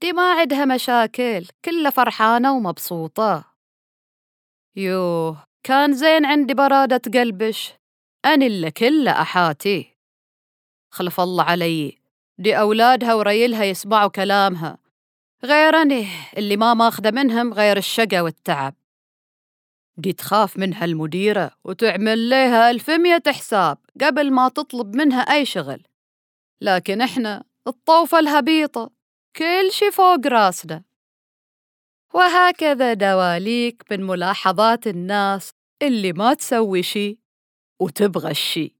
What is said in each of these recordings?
دي ما عندها مشاكل كلها فرحانة ومبسوطة. يوه كان زين عندي برادة قلبش. أنا اللي كله أحاتي. خلف الله علي دي أولادها وريلها يسمعوا كلامها. غير اللي ما ماخذة منهم غير الشقا والتعب. دي تخاف منها المديرة وتعمل لها ألف مية حساب قبل ما تطلب منها أي شغل. لكن إحنا الطوفة الهبيطة. كل شي فوق راسنا. وهكذا دواليك من ملاحظات الناس اللي ما تسوي شي وتبغى الشي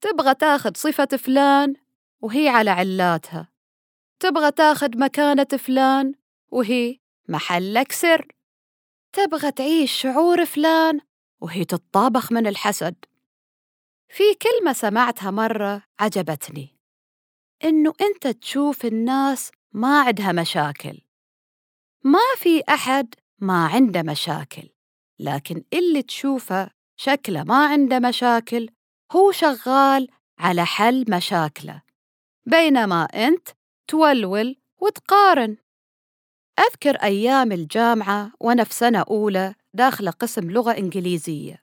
تبغى تاخد صفة فلان وهي على علاتها. تبغى تاخد مكانة فلان وهي محلك سر. تبغى تعيش شعور فلان وهي تتطابخ من الحسد. في كلمة سمعتها مرة عجبتني. إنه أنت تشوف الناس ما عندها مشاكل. ما في أحد ما عنده مشاكل لكن اللي تشوفه شكله ما عنده مشاكل هو شغال على حل مشاكله بينما أنت تولول وتقارن. أذكر أيام الجامعة وأنا في سنة أولى داخلة قسم لغة إنجليزية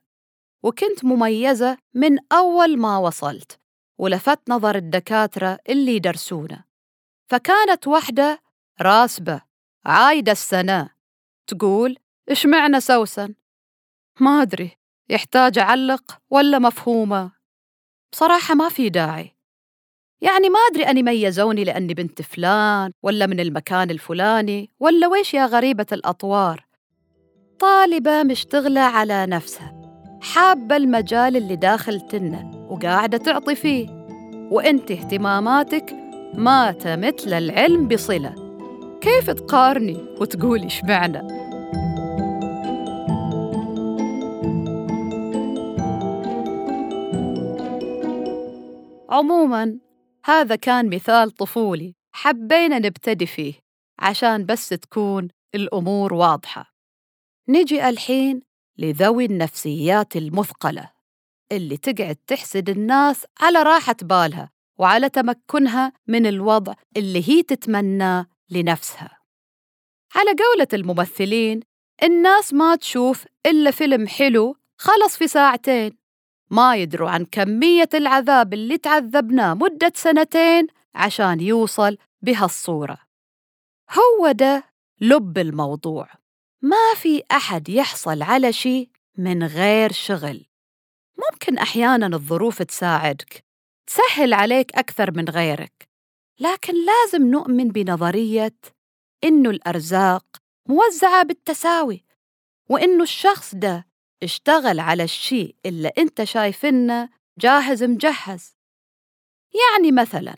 وكنت مميزة من أول ما وصلت. ولفت نظر الدكاترة اللي يدرسونا فكانت وحدة راسبة عايدة السنة. تقول إيش معنى سوسن؟ ما أدري يحتاج أعلق ولا مفهومة. بصراحة ما في داعي. يعني ما أدري أني ميزوني لأني بنت فلان ولا من المكان الفلاني ولا ويش يا غريبة الأطوار. طالبة مشتغلة على نفسها حابة المجال اللي داخل تنة. وقاعدة تعطي فيه. وإنت اهتماماتك مات مثل العلم بصلة. كيف تقارني وتقولي معنى؟ عموما هذا كان مثال طفولي حبينا نبتدي فيه عشان بس تكون الأمور واضحة. نجي الحين لذوي النفسيات المثقلة. اللي تقعد تحسد الناس على راحة بالها وعلى تمكنها من الوضع اللي هي تتمناه لنفسها. على قولة الممثلين الناس ما تشوف إلا فيلم حلو خلص في ساعتين. ما يدروا عن كمية العذاب اللي تعذبناه مدة سنتين عشان يوصل بهالصورة. هو ده لب الموضوع. ما في أحد يحصل على شيء من غير شغل. ممكن أحياناً الظروف تساعدك تسهل عليك أكثر من غيرك لكن لازم نؤمن بنظرية إنه الأرزاق موزعة بالتساوي وإنه الشخص ده اشتغل على الشيء اللي أنت شايفنه جاهز مجهز. يعني مثلاً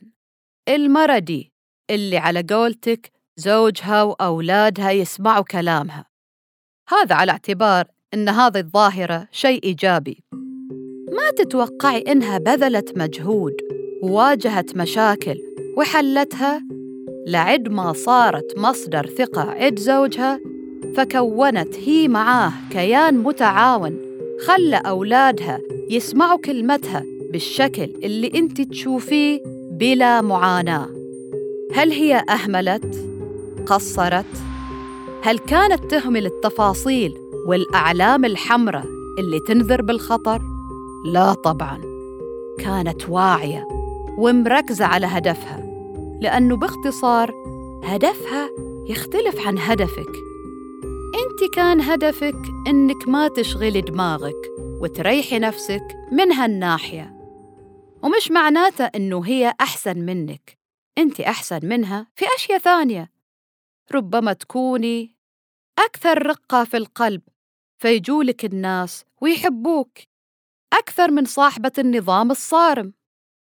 المرة دي اللي على قولتك زوجها وأولادها يسمعوا كلامها هذا على اعتبار أن هذه الظاهرة شيء إيجابي. ما تتوقعي إنها بذلت مجهود وواجهت مشاكل وحلتها لعد ما صارت مصدر ثقة عد زوجها فكونت هي معاه كيان متعاون خلى أولادها يسمعوا كلمتها بالشكل اللي أنت تشوفيه بلا معاناة هل هي أهملت؟ قصرت؟ هل كانت تهمل التفاصيل والأعلام الحمراء اللي تنذر بالخطر؟ لا طبعاً. كانت واعية ومركزة على هدفها لأنه باختصار هدفها يختلف عن هدفك. أنت كان هدفك إنك ما تشغلي دماغك وتريحي نفسك من هالناحية. ومش معناته إنه هي أحسن منك أنت أحسن منها في أشياء ثانية. ربما تكوني أكثر رقة في القلب فيجولك الناس ويحبوك. أكثر من صاحبة النظام الصارم.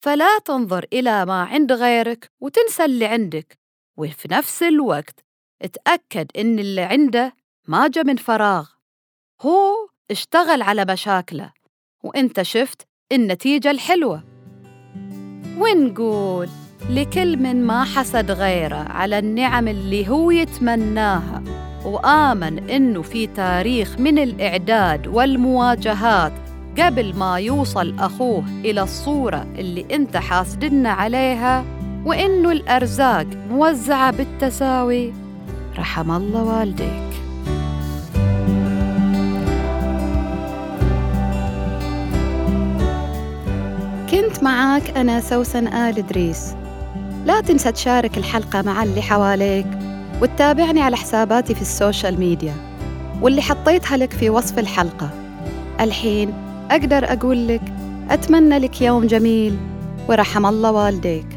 فلا تنظر إلى ما عند غيرك وتنسى اللي عندك وفي نفس الوقت اتأكد إن اللي عنده ما جا من فراغ. هو اشتغل على مشاكله وإنت شفت النتيجة الحلوة. ونقول لكل من ما حسد غيره على النعم اللي هو يتمناها وآمن إنه في تاريخ من الإعداد والمواجهات قبل ما يوصل أخوه إلى الصورة اللي أنت حاسدنا عليها وإنه الأرزاق موزعة بالتساوي رحم الله والديك. كنت معاك أنا سوسن آل إدريس. لا تنسى تشارك الحلقة مع اللي حواليك وتتابعني على حساباتي في ال social media واللي حطيتها لك في وصف الحلقة. الحين أقدر أقول لك أتمنى لك يوم جميل ورحم الله والديك.